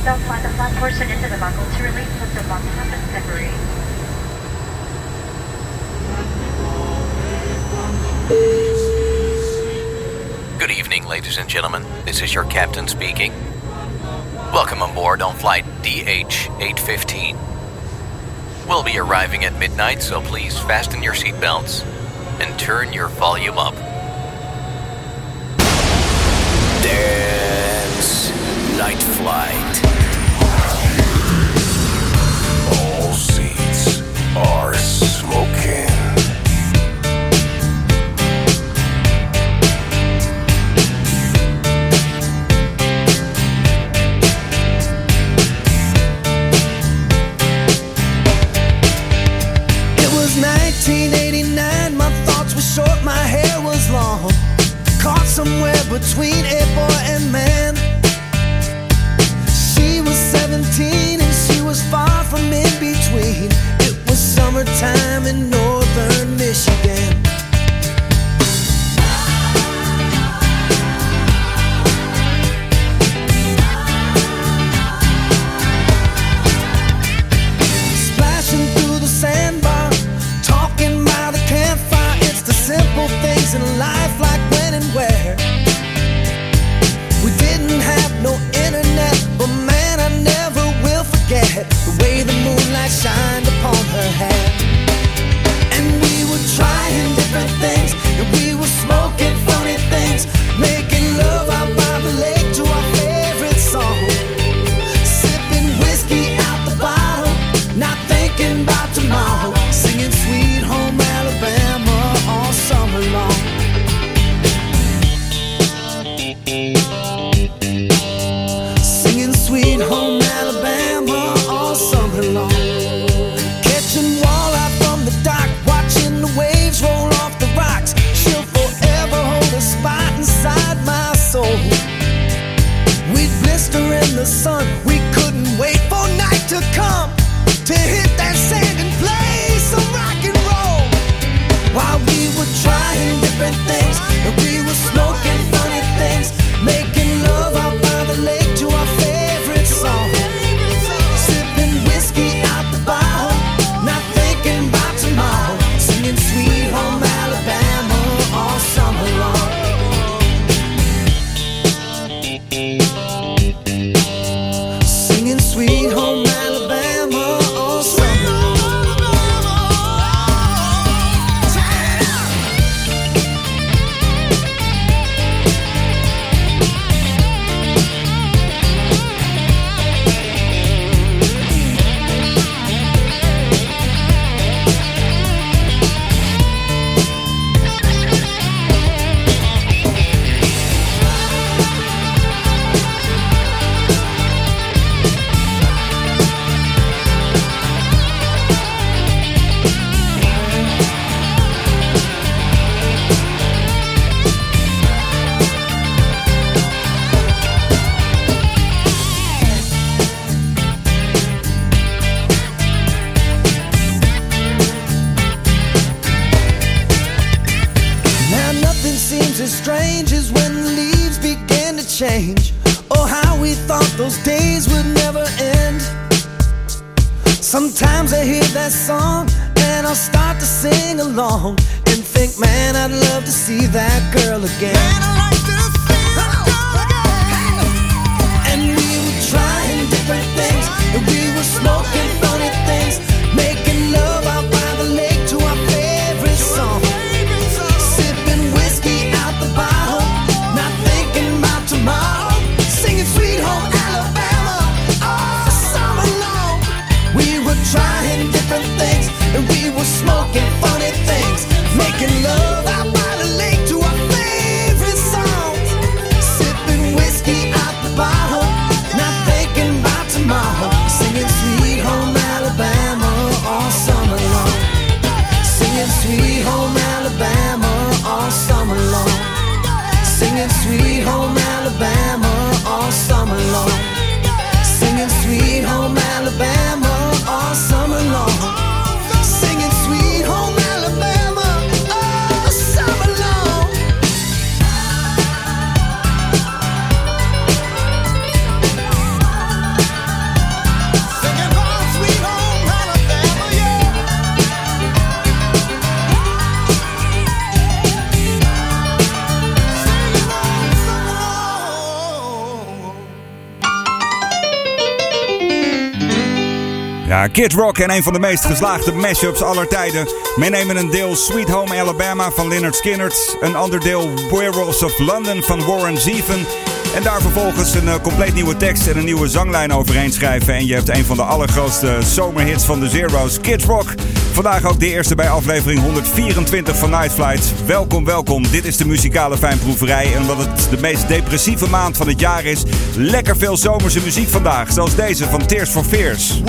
Seatbelt the portion into the buckle to release with the and separate. Good evening, ladies and gentlemen. This is your captain speaking. Welcome aboard on flight DH 815. We'll be arriving at midnight, so please fasten your seatbelts and turn your volume up. Dance Night Flight. smoking. It was 1989, my thoughts were short, my hair was long. Caught somewhere between a boy and man. She was 17 and she was far from in between summertime in northern Michigan. change. Oh, how we thought those days would never end. Sometimes I hear that song and I'll start to sing along and think, man, I'd love to see that girl again. Man, I like to see that girl again. And we were trying different things, and we were smoking funny Kid Rock en een van de meest geslaagde mashups aller tijden. Meenemen een deel Sweet Home Alabama van Leonard Skinner. Een ander deel Werewolves of London van Warren Zevon. En daar vervolgens een uh, compleet nieuwe tekst en een nieuwe zanglijn overheen schrijven. En je hebt een van de allergrootste zomerhits van de Zero's, Kid Rock. Vandaag ook de eerste bij aflevering 124 van Night Flight. Welkom, welkom. Dit is de muzikale fijnproeverij. En omdat het de meest depressieve maand van het jaar is, lekker veel zomerse muziek vandaag. Zoals deze van Tears for Fears.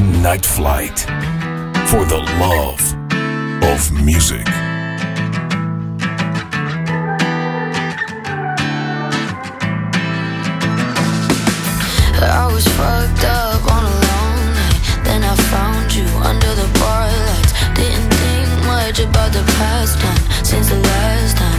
Night Flight for the love of music. I was fucked up on a long night. Then I found you under the bar lights. Didn't think much about the past time since the last time.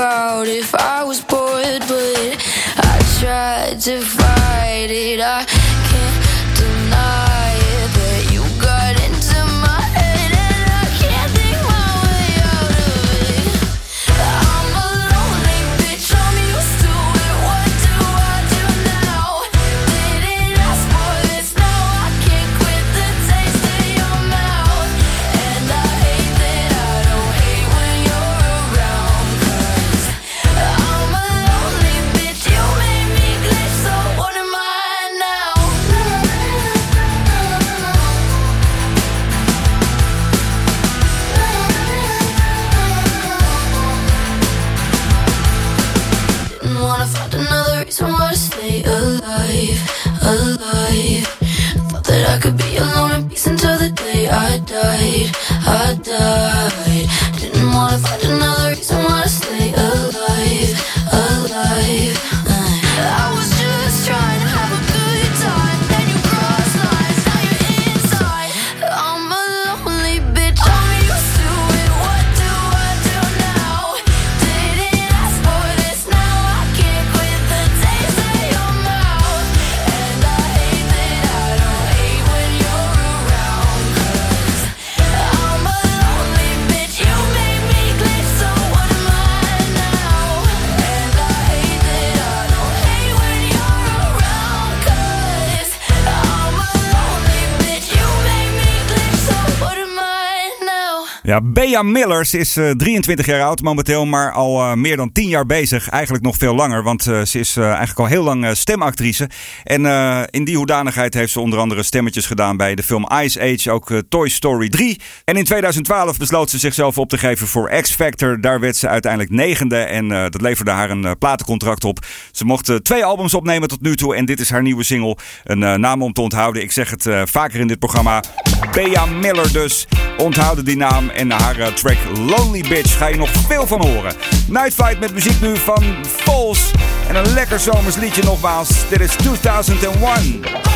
out if Miller Millers is eh, 23 jaar oud momenteel, maar al eh, meer dan 10 jaar bezig. Eigenlijk nog veel langer, want eh, ze is eigenlijk al heel lang stemactrice. En in die hoedanigheid heeft ze onder andere stemmetjes gedaan bij de film Ice Age, ook Toy Story 3. En in 2012 besloot ze zichzelf op te geven voor X Factor. Daar werd ze uiteindelijk negende en dat leverde haar een platencontract op. Ze mocht twee albums opnemen tot nu toe en dit is haar nieuwe single. Een naam om te onthouden. Ik zeg het vaker in dit programma. Bea Miller dus. Onthouden die naam en haar track Lonely Bitch ga je nog veel van horen. Nightfight met muziek nu van Falls. En een lekker zomers liedje nogmaals. Dit is 2001.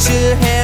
put your head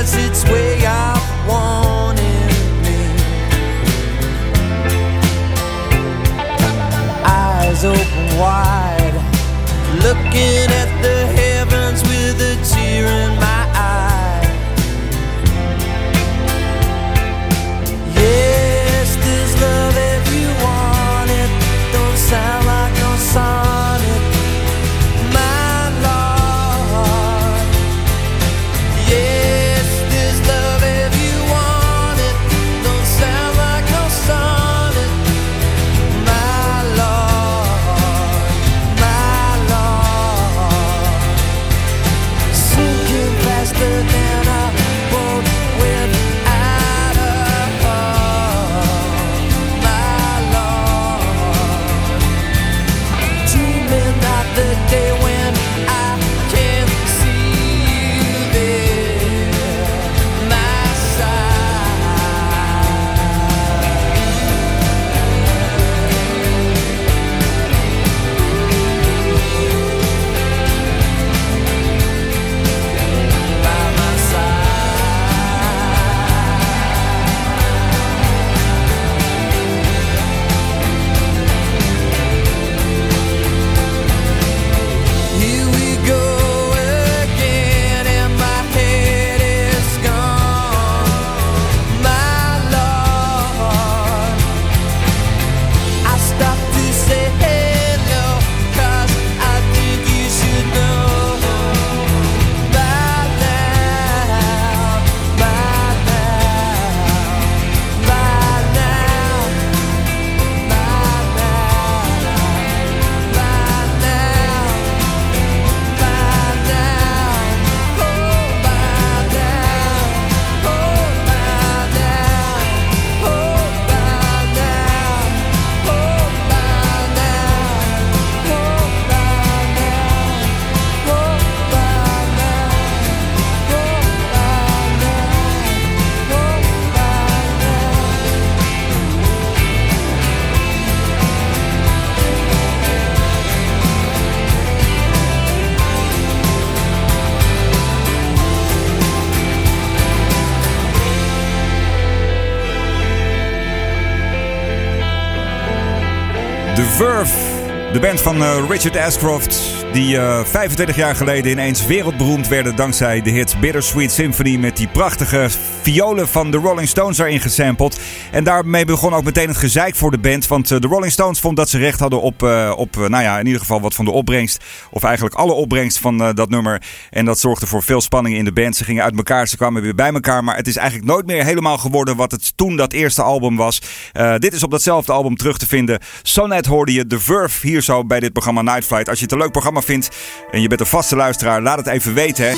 de band van eh, Richard Ashcroft, die eh, 25 jaar geleden ineens wereldberoemd werden dankzij de hit Bittersweet Symphony met die prachtige violen van de Rolling Stones daarin gesampled. En daarmee begon ook meteen het gezeik voor de band, want eh, de Rolling Stones vond dat ze recht hadden op, eh, op eh, nou ja, in ieder geval wat van de opbrengst, of eigenlijk alle opbrengst van eh, dat nummer. En dat zorgde voor veel spanning in de band. Ze gingen uit elkaar, ze kwamen weer bij elkaar, maar het is eigenlijk nooit meer helemaal geworden wat het toen dat eerste album was. Eh, dit is op datzelfde album terug te vinden. Zo net hoorde je The Verve hier zo bij dit programma Night Flight. Als je het een leuk programma vindt en je bent een vaste luisteraar, laat het even weten. Hè.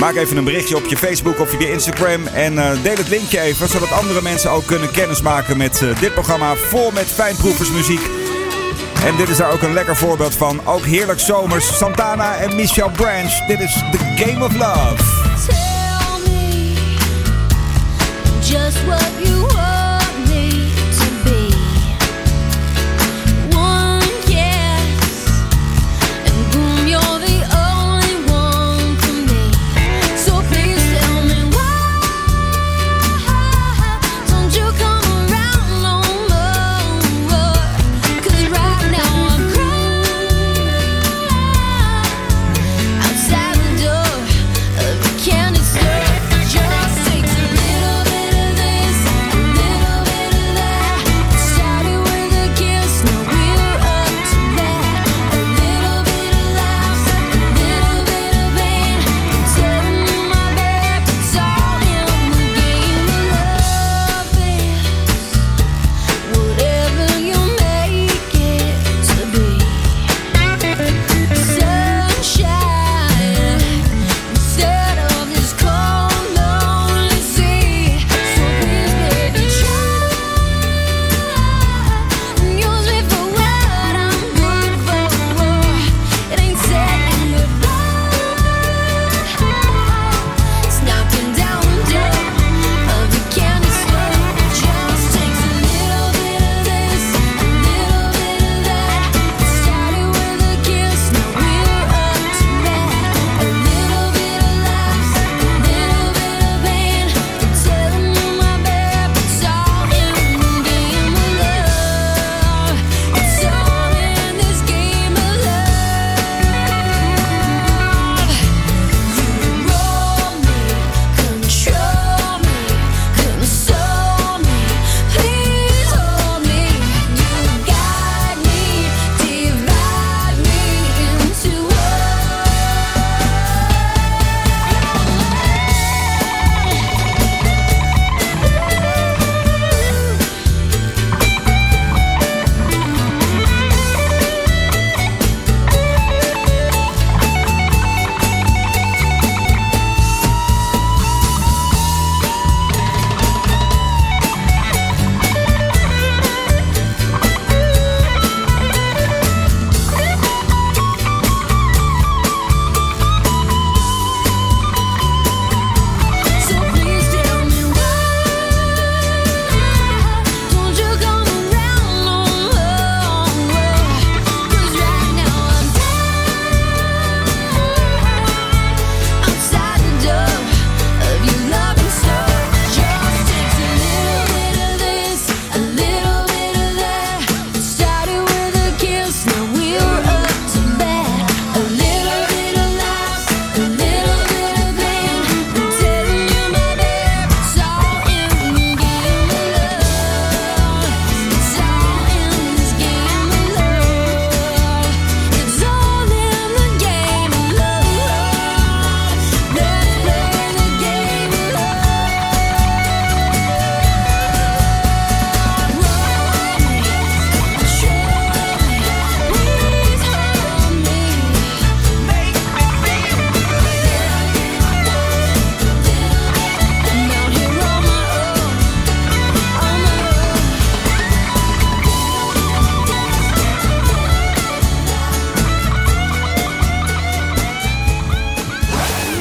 Maak even een berichtje op je Facebook of je Instagram en eh, deel het linkje even, zodat andere mensen ook kunnen kennismaken met eh, dit programma vol met fijnproeversmuziek. En dit is daar ook een lekker voorbeeld van. Ook heerlijk zomers. Santana en Michelle Branch. Dit is The Game of Love. Tell me just what you want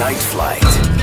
Night Flight.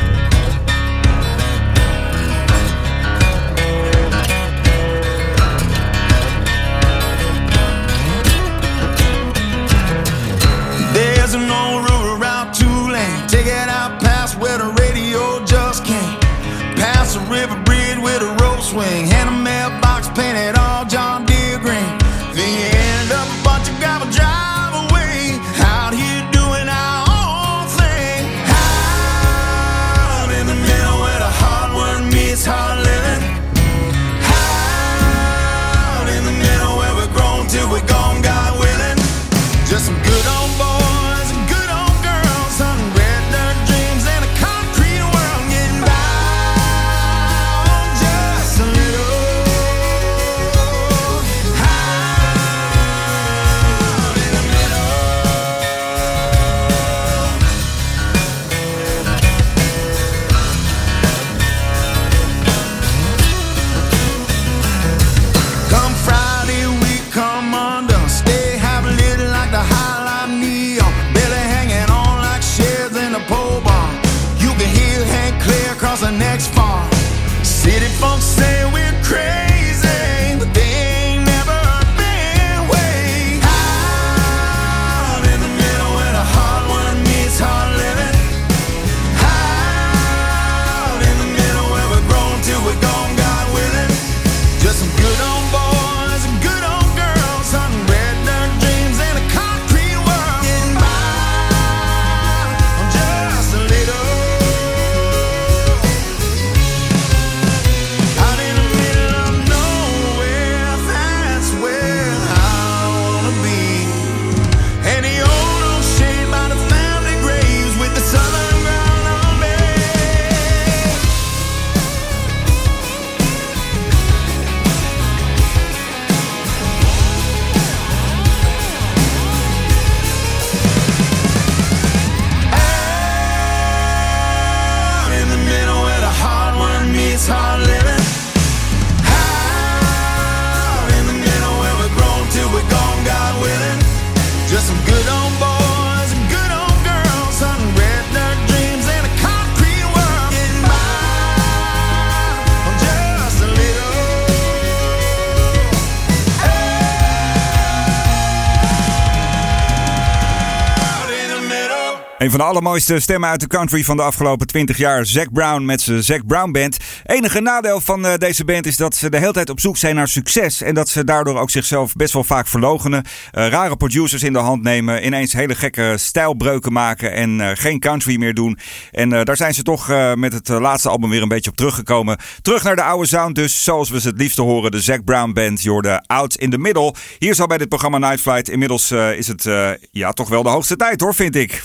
Een van de allermooiste stemmen uit de country van de afgelopen 20 jaar. Zac Brown met zijn Zac Brown Band. Enige nadeel van eh, deze band is dat ze de hele tijd op zoek zijn naar succes. En dat ze daardoor ook zichzelf best wel vaak verlogenen. Eh, rare producers in de hand nemen. Ineens hele gekke stijlbreuken maken. En eh, geen country meer doen. En daar zijn ze toch met het laatste album weer een beetje op teruggekomen. Terug naar de oude sound dus. Zoals we ze het liefste horen. De Zac Brown Band. Je hoorde Out in the Middle. Hier zo bij dit programma Night Flight. Inmiddels is het ja, toch wel de hoogste tijd hoor, vind ik.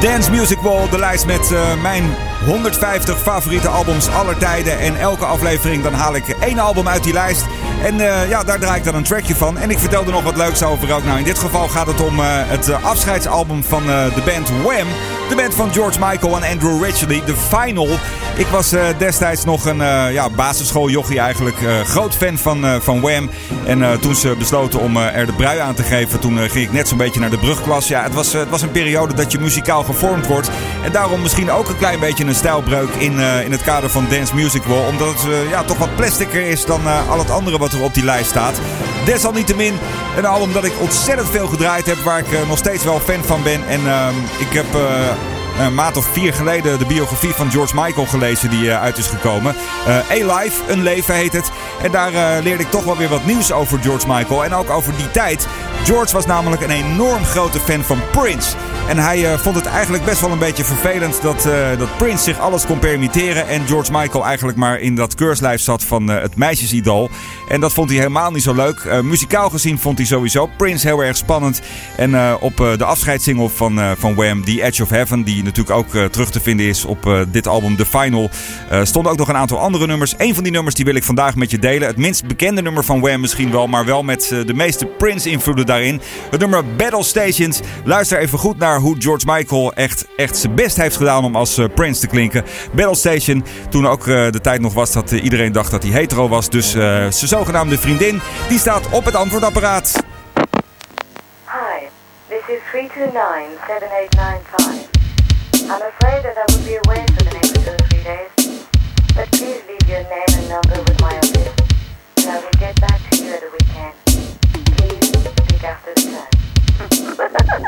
Dance Music Wall, de lijst met eh, mijn 150 favoriete albums aller tijden. En elke aflevering dan haal ik één album uit die lijst. En eh, ja, daar draai ik dan een trackje van. En ik vertel er nog wat leuks over ook. Nou, in dit geval gaat het om eh, het afscheidsalbum van de band Wham. De band van George Michael en Andrew Ridgeley, The Final. Ik was eh, destijds nog een uh, ja, basisschooljochie eigenlijk. Uh, groot fan van, van Wham. En toen ze besloten om er de brui aan te geven, toen ging ik net zo'n beetje naar de brugklas. Ja, het was, het was een periode dat je muzikaal gevormd wordt. En daarom misschien ook een klein beetje een stijlbreuk in, in het kader van Dance Music Wall. Omdat het ja, toch wat plasticer is dan al het andere wat er op die lijst staat. Desalniettemin een album dat ik ontzettend veel gedraaid heb. Waar ik nog steeds wel fan van ben. En ehm, ik heb een maand of vier geleden de biografie van George Michael gelezen die uh, uit is gekomen. Uh, A-Life, Een Leven heet het. En daar uh, leerde ik toch wel weer wat nieuws over George Michael. En ook over die tijd. George was namelijk een enorm grote fan van Prince. En hij vond het eigenlijk best wel een beetje vervelend dat, dat Prince zich alles kon permitteren. En George Michael eigenlijk maar in dat keurslijf zat van het meisjesidol. En dat vond hij helemaal niet zo leuk. muzikaal gezien vond hij sowieso Prince heel erg spannend. En op de afscheidssingle van, van Wham, The Edge of Heaven, die natuurlijk ook terug te vinden is op dit album The Final. Stonden ook nog een aantal andere nummers. Een van die nummers die wil ik vandaag met je delen. Het minst bekende nummer van Wham misschien wel, maar wel met de meeste Prince-invloeden daarin. Het nummer Battle Stations. Luister even goed naar hoe George Michael echt, echt zijn best heeft gedaan om als eh, Prince te klinken. Battle Station, toen ook eh, de tijd nog was dat eh, iedereen dacht dat hij hetero was. Dus eh, zijn zogenaamde vriendin, die staat op het antwoordapparaat. Hi, this is 329-7895. I'm afraid that I will be away for the next two or three days. But please leave your name and number with my I will get back to you at the weekend. Please speak after the time.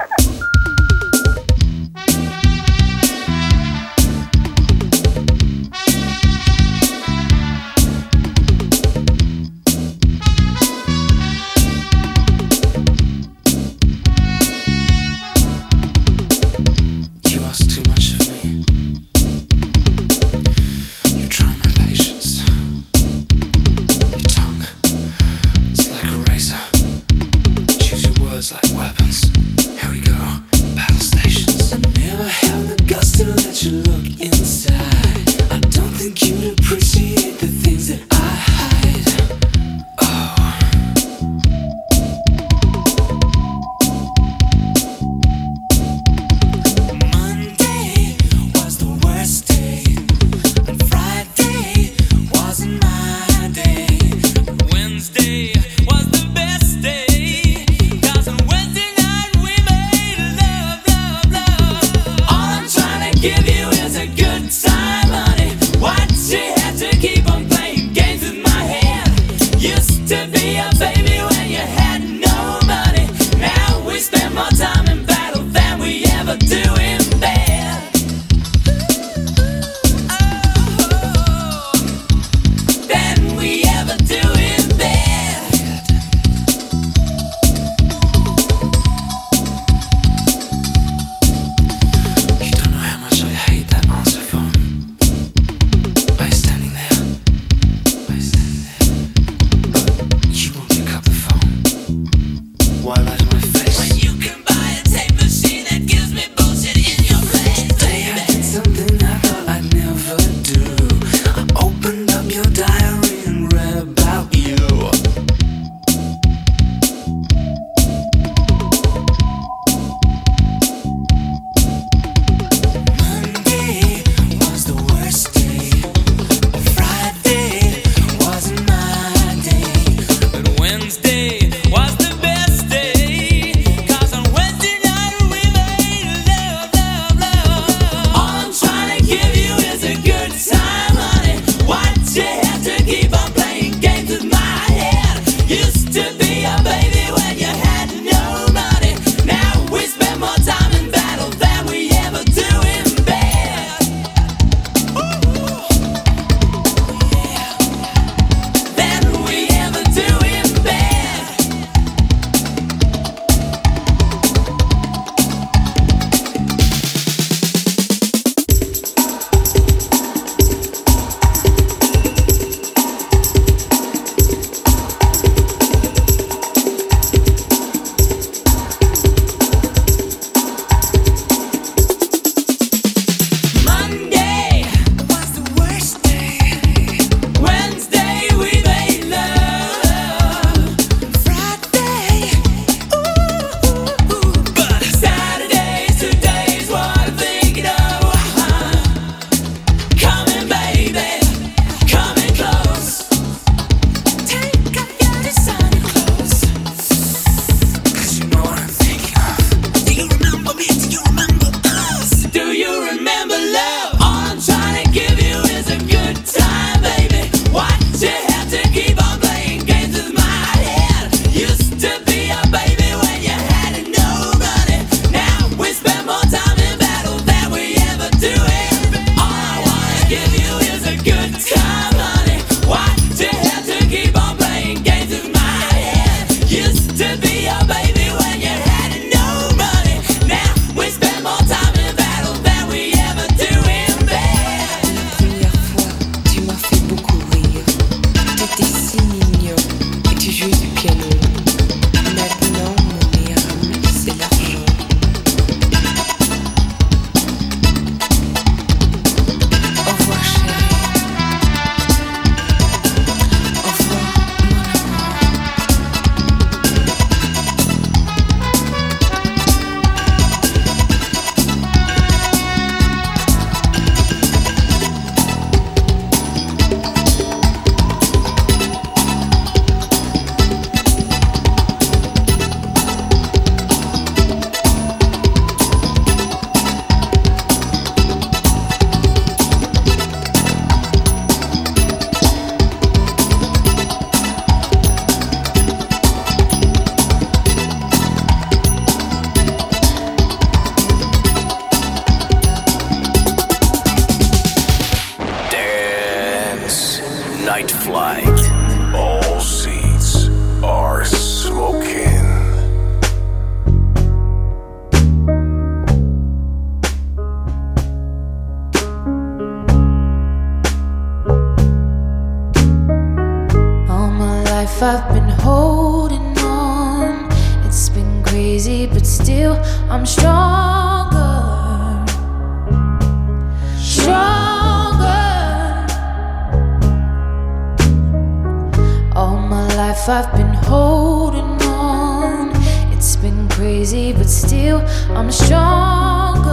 life I've been holding on. It's been crazy, but still I'm stronger.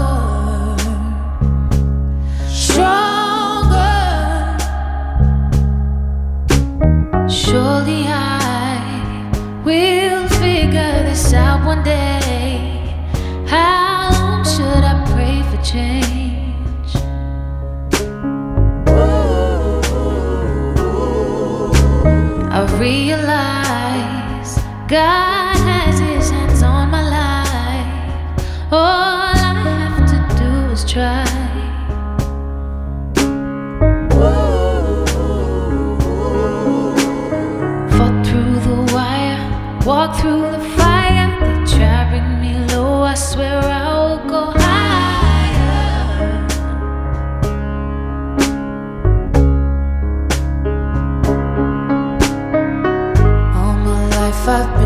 Stronger. Surely I will figure this out one day. How long should I pray for change? I realize God has his hands on my life. All I have to do is try. Fought through the wire, walk through the fire. They try bring me low. I swear I'll I've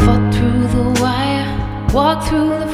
Fought through the wire, walked through the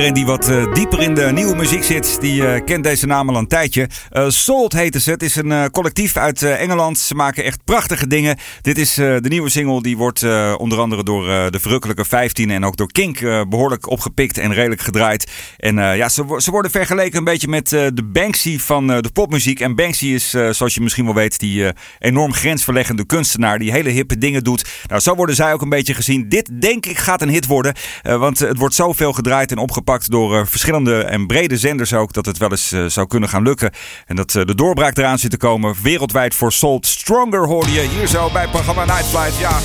Iedereen die wat eh, dieper in de nieuwe muziek zit, die eh, kent deze naam al een tijdje. Eh Salt heten ze. Het is een collectief uit Engeland. Ze maken echt prachtige dingen. Dit is de nieuwe single. Die wordt onder andere door de verrukkelijke 15 en ook door Kink eh, behoorlijk opgepikt en redelijk gedraaid. En ja, ze, ze worden vergeleken een beetje met de Banksy van de popmuziek. En Banksy is, zoals je misschien wel weet, die enorm grensverleggende kunstenaar die hele hippe dingen doet. Nou, zo worden zij ook een beetje gezien. Dit denk ik gaat een hit worden. want het wordt zoveel gedraaid en opgepakt door eh, verschillende en brede zenders ook. Dat het wel eens eh, zou kunnen gaan lukken. En dat eh, de doorbraak eraan zit te komen. Wereldwijd voor Salt Stronger hoorde je hier zo bij programma Night Flight. Ja,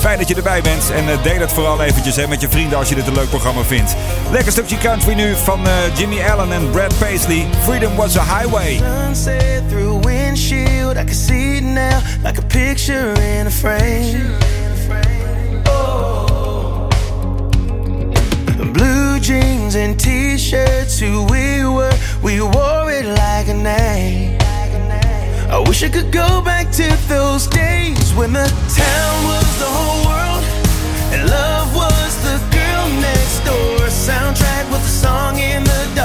fijn dat je erbij bent. En deel het vooral eventjes hè, met je vrienden als je dit een leuk programma vindt. Lekker stukje country nu van Jimmy Allen en Brad Paisley. Freedom was a highway. I can see it now like a picture in a frame. jeans and t-shirts who we were. We wore it like a name. I wish I could go back to those days when the town was the whole world and love was the girl next door. Soundtrack with a song in the dark.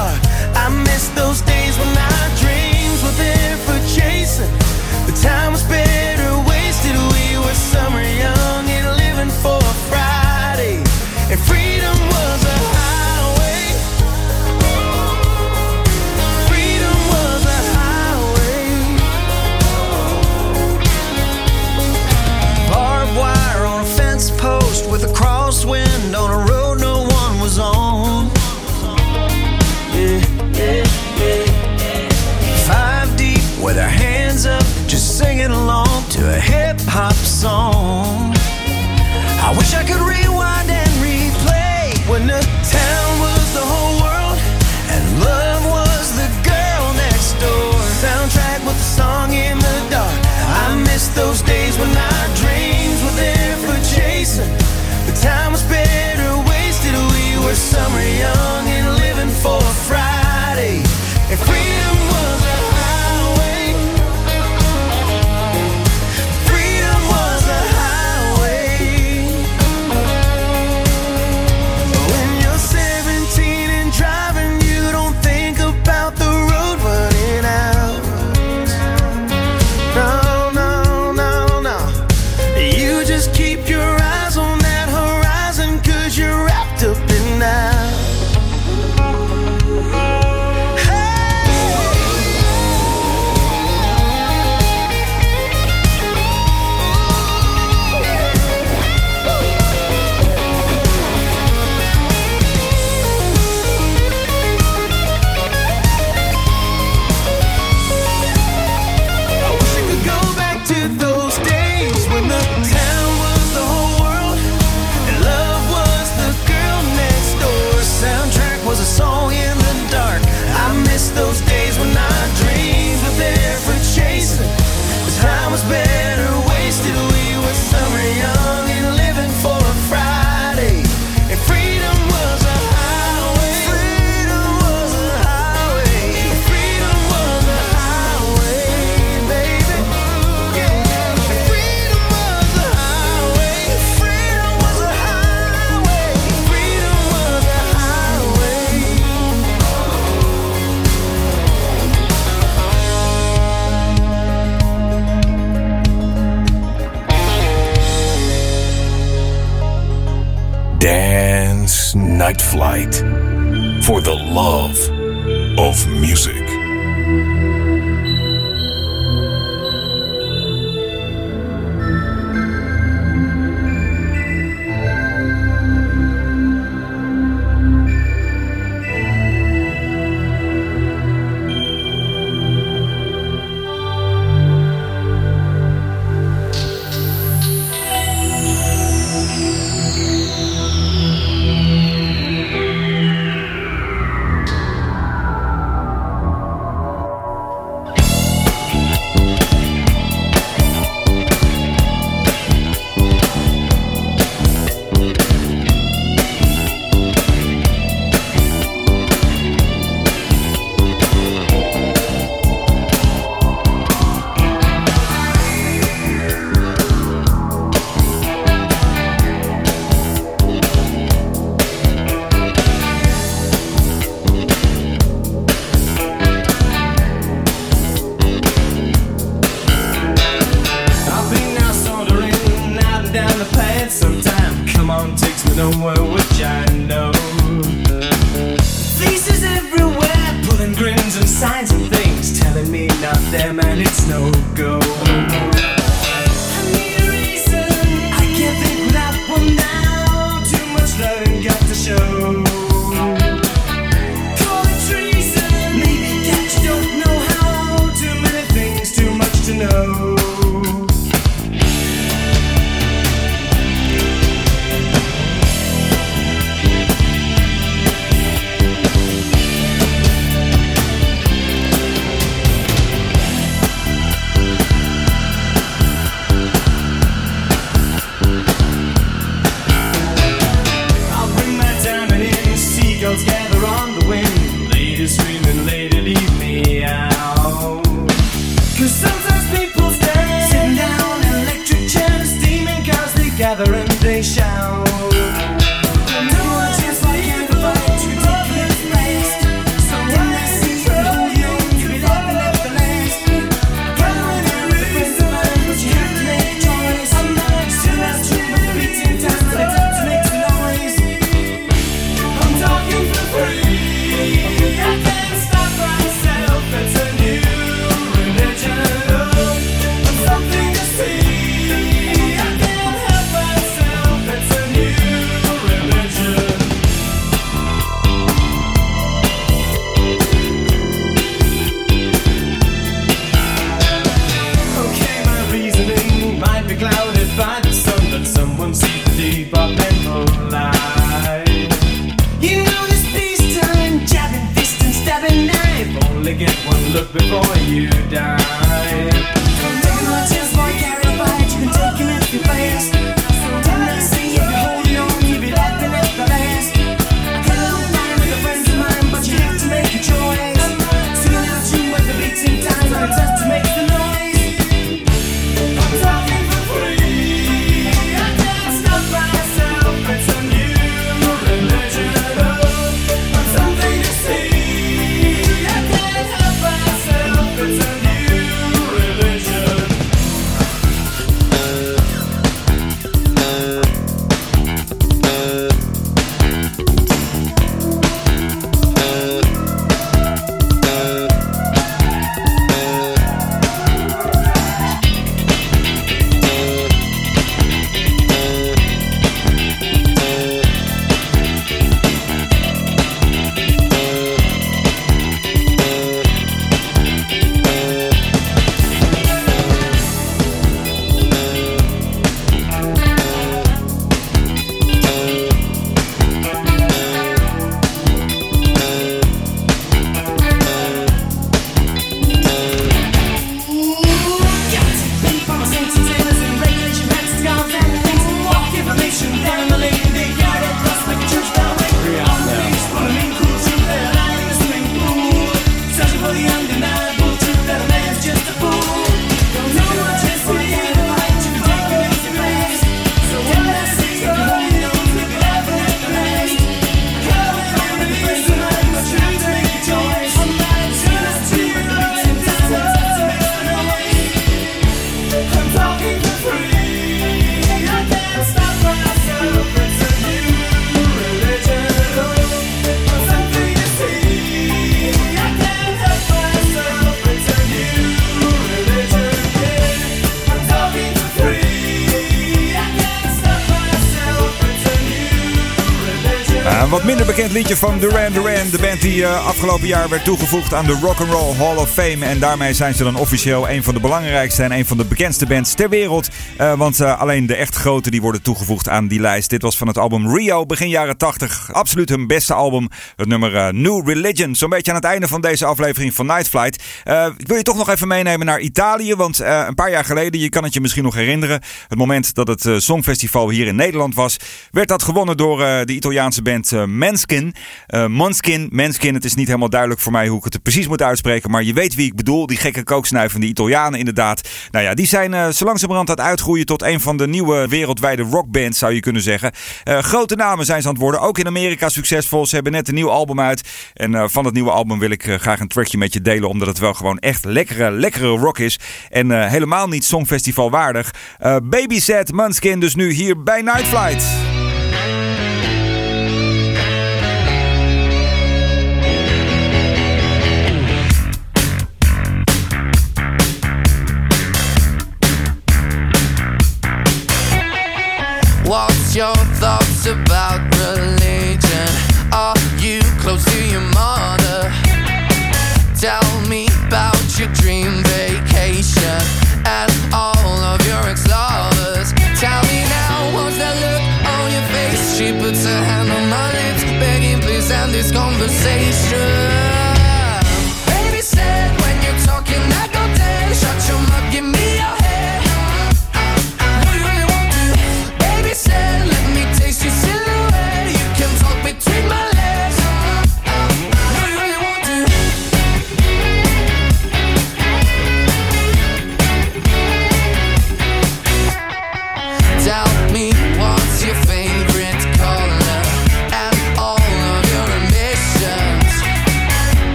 hop song. I wish I could. for the love of music. Liedje van Duran Duran. De band die uh, afgelopen jaar werd toegevoegd aan de Rock and Roll Hall of Fame. En daarmee zijn ze dan officieel een van de belangrijkste en een van de bekendste bands ter wereld. Uh, want uh, alleen de echt grote die worden toegevoegd aan die lijst. Dit was van het album Rio, begin jaren 80. Absoluut hun beste album. Het nummer New Religion. Zo'n beetje aan het einde van deze aflevering van Night Flight. ik wil je toch nog even meenemen naar Italië. Want een paar jaar geleden, je kan het je misschien nog herinneren. Het moment dat het Songfestival hier in Nederland was, werd dat gewonnen door de Italiaanse band Manskin. Uh, Manskin. Het is niet helemaal duidelijk voor mij hoe ik het precies moet uitspreken. Maar je weet wie ik bedoel. Die gekke kooksnuivende Italianen inderdaad. Nou ja, die zijn uh, zo langzamerhand aan het uitgroeien tot een van de nieuwe wereldwijde rockbands zou je kunnen zeggen. grote namen zijn ze aan het worden. Ook in Amerika succesvol. Ze hebben net een nieuw album uit. En van het nieuwe album wil ik graag een trackje met je delen. Omdat het wel gewoon echt lekkere, lekkere rock is. En helemaal niet Songfestival waardig. Baby Set Manskin dus nu hier bij Night Flight. Your thoughts about religion? Are you close to your mother? Tell me about your dream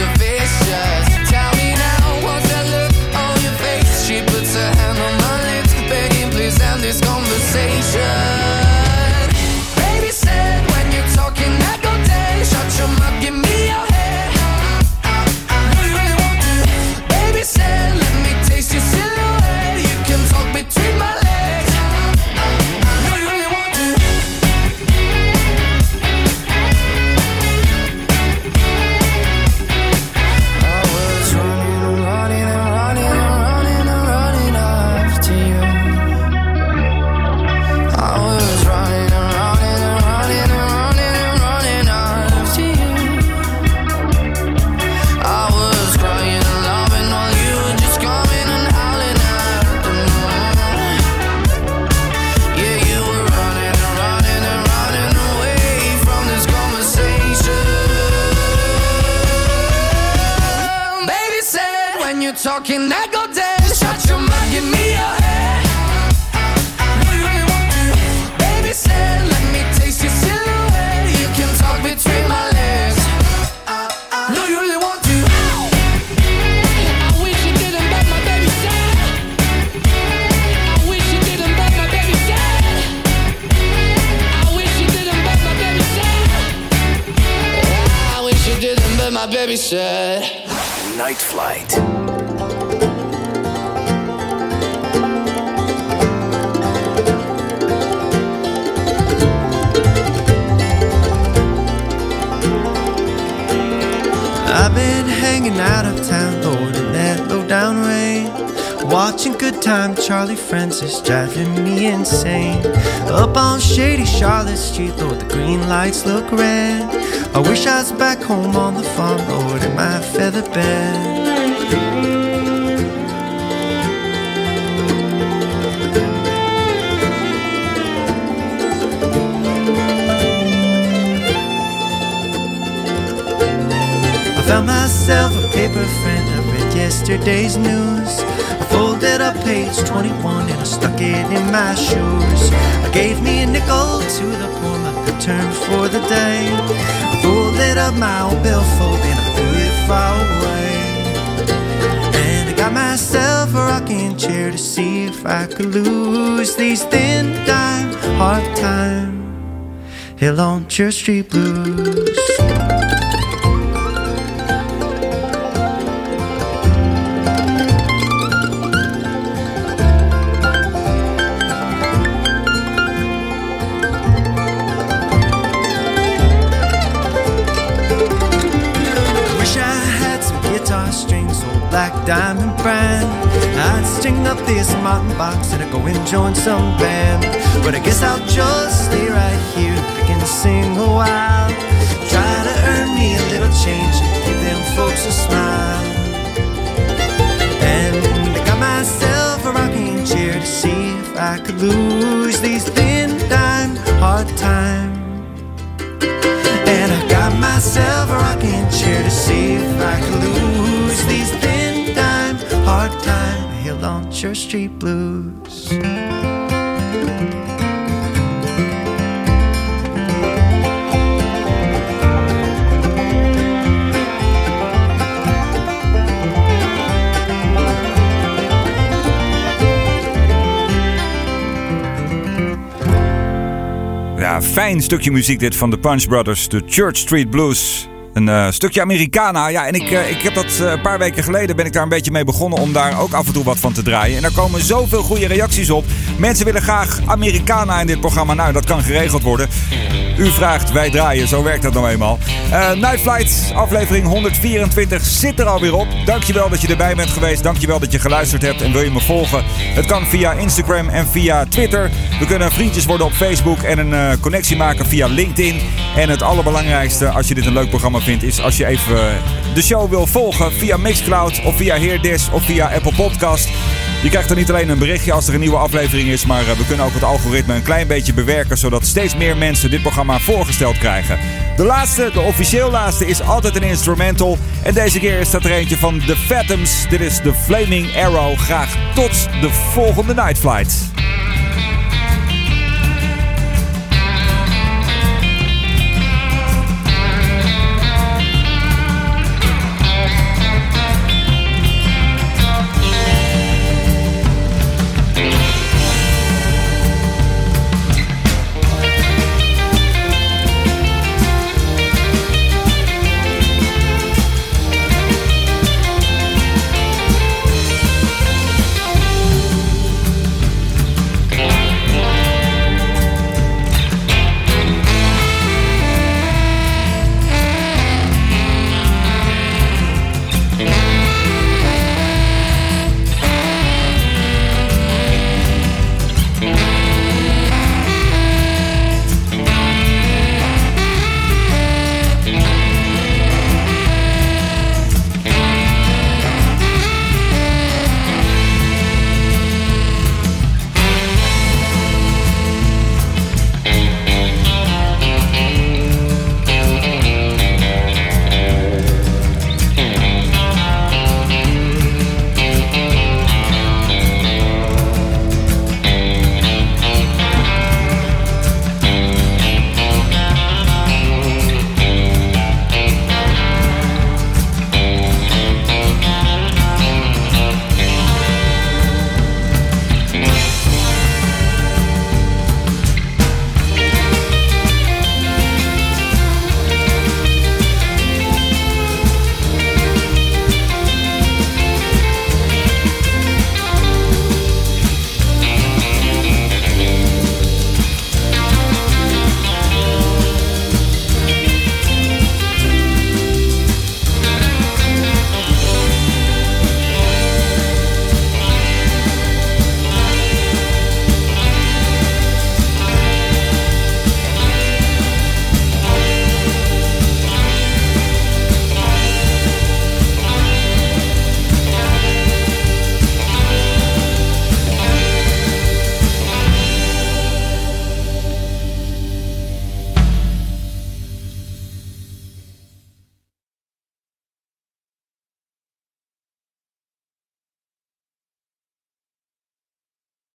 observation. Time, Charlie Francis driving me insane. Up on shady Charlotte Street, Lord, the green lights look red. I wish I was back home on the farm, Lord, in my feather bed. I found myself a paper friend. I read yesterday's news. I page 21 and I stuck it in my shoes. I gave me a nickel to the poor that turned for the day. I folded up my old billfold and I threw it far away. And I got myself a rocking chair to see if I could lose these thin dime hard time. Hill on Church Street blues. Diamond brand. I'd string up this mountain box and I'd go and join some band. But I guess I'll just stay right here, and sing a while. Try to earn me a little change and give them folks a smile. And I got myself a rocking chair to see if I could lose these thin dime hard times. And I got myself a rocking chair to see if I could lose these hard time hill on Church Street blues. Ja, fijn stukje muziek dit van de Punch Brothers, de Church Street Blues. Een eh, stukje Americana. Ja, en ik, eh, ik heb dat eh, een paar weken geleden ben ik daar een beetje mee begonnen om daar ook af en toe wat van te draaien. En daar komen zoveel goede reacties op. Mensen willen graag Americana in dit programma. Nou, dat kan geregeld worden. U vraagt, wij draaien. Zo werkt dat nou eenmaal. Eh Night Flight, aflevering 124 zit er alweer op. Dankjewel dat je erbij bent geweest. Dankjewel dat je geluisterd hebt en wil je me volgen. Het kan via Instagram en via Twitter. We kunnen vriendjes worden op Facebook en een eh, connectie maken via LinkedIn. En het allerbelangrijkste, als je dit een leuk programma vindt, is als je even de show wil volgen via Mixcloud of via Heerdis of via Apple Podcast. Je krijgt er niet alleen een berichtje als er een nieuwe aflevering is, maar eh, we kunnen ook het algoritme een klein beetje bewerken, zodat steeds meer mensen dit programma voorgesteld krijgen. De laatste, de officieel laatste, is altijd een instrumental. En deze keer is dat er eentje van The Phantoms. Dit is The Flaming Arrow. Graag tot de volgende Night Flight.